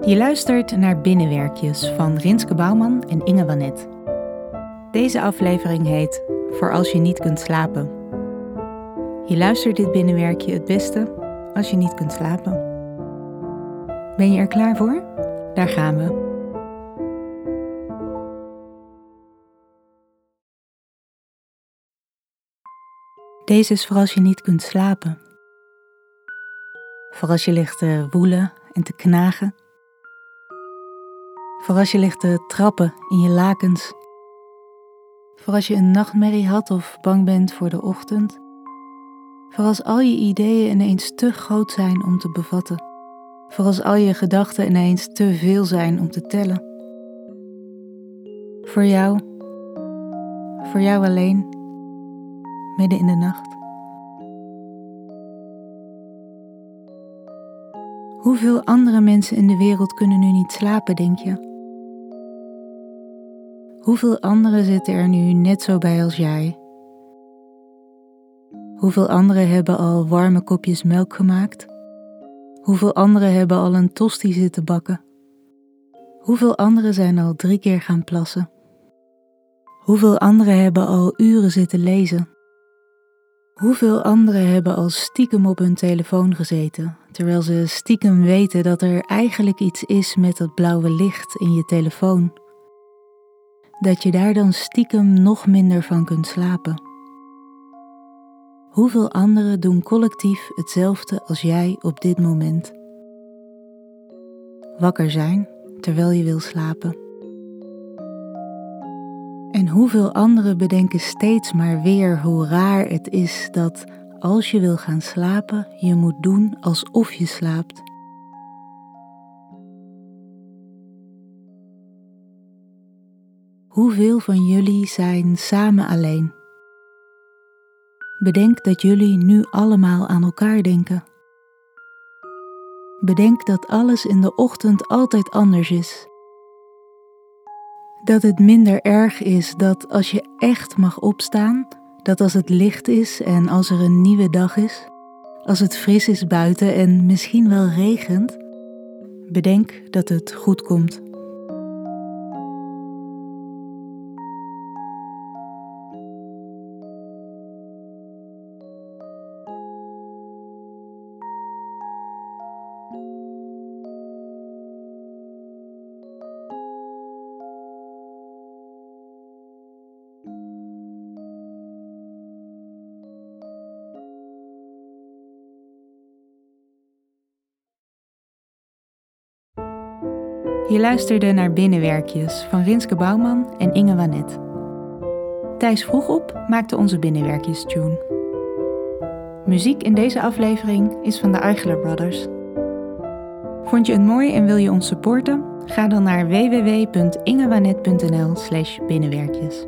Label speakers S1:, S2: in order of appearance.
S1: Je luistert naar Binnenwerkjes van Rinske Bouwman en Inge Wanet. Deze aflevering heet Voor als je niet kunt slapen. Je luistert dit binnenwerkje het beste als je niet kunt slapen. Ben je er klaar voor? Daar gaan we. Deze is voor als je niet kunt slapen. Voor als je ligt te woelen en te knagen. Voor als je ligt te trappen in je lakens. Voor als je een nachtmerrie had of bang bent voor de ochtend. Voor als al je ideeën ineens te groot zijn om te bevatten. Voor als al je gedachten ineens te veel zijn om te tellen. Voor jou, voor jou alleen midden in de nacht. Hoeveel andere mensen in de wereld kunnen nu niet slapen, denk je? Hoeveel anderen zitten er nu net zo bij als jij? Hoeveel anderen hebben al warme kopjes melk gemaakt? Hoeveel anderen hebben al een tosti zitten bakken? Hoeveel anderen zijn al drie keer gaan plassen? Hoeveel anderen hebben al uren zitten lezen? Hoeveel anderen hebben al stiekem op hun telefoon gezeten, terwijl ze stiekem weten dat er eigenlijk iets is met dat blauwe licht in je telefoon? Dat je daar dan stiekem nog minder van kunt slapen. Hoeveel anderen doen collectief hetzelfde als jij op dit moment? Wakker zijn terwijl je wil slapen. En hoeveel anderen bedenken steeds maar weer hoe raar het is dat als je wil gaan slapen, je moet doen alsof je slaapt. Hoeveel van jullie zijn samen alleen? Bedenk dat jullie nu allemaal aan elkaar denken. Bedenk dat alles in de ochtend altijd anders is dat het minder erg is dat als je echt mag opstaan, dat als het licht is en als er een nieuwe dag is, als het fris is buiten en misschien wel regent, bedenk dat het goed komt. Je luisterde naar Binnenwerkjes van Rinske Bouwman en Inge Wanet. Thijs vroeg op maakte onze Binnenwerkjes-tune. Muziek in deze aflevering is van de Eichler Brothers. Vond je het mooi en wil je ons supporten? Ga dan naar www.ingewanet.nl/binnenwerkjes.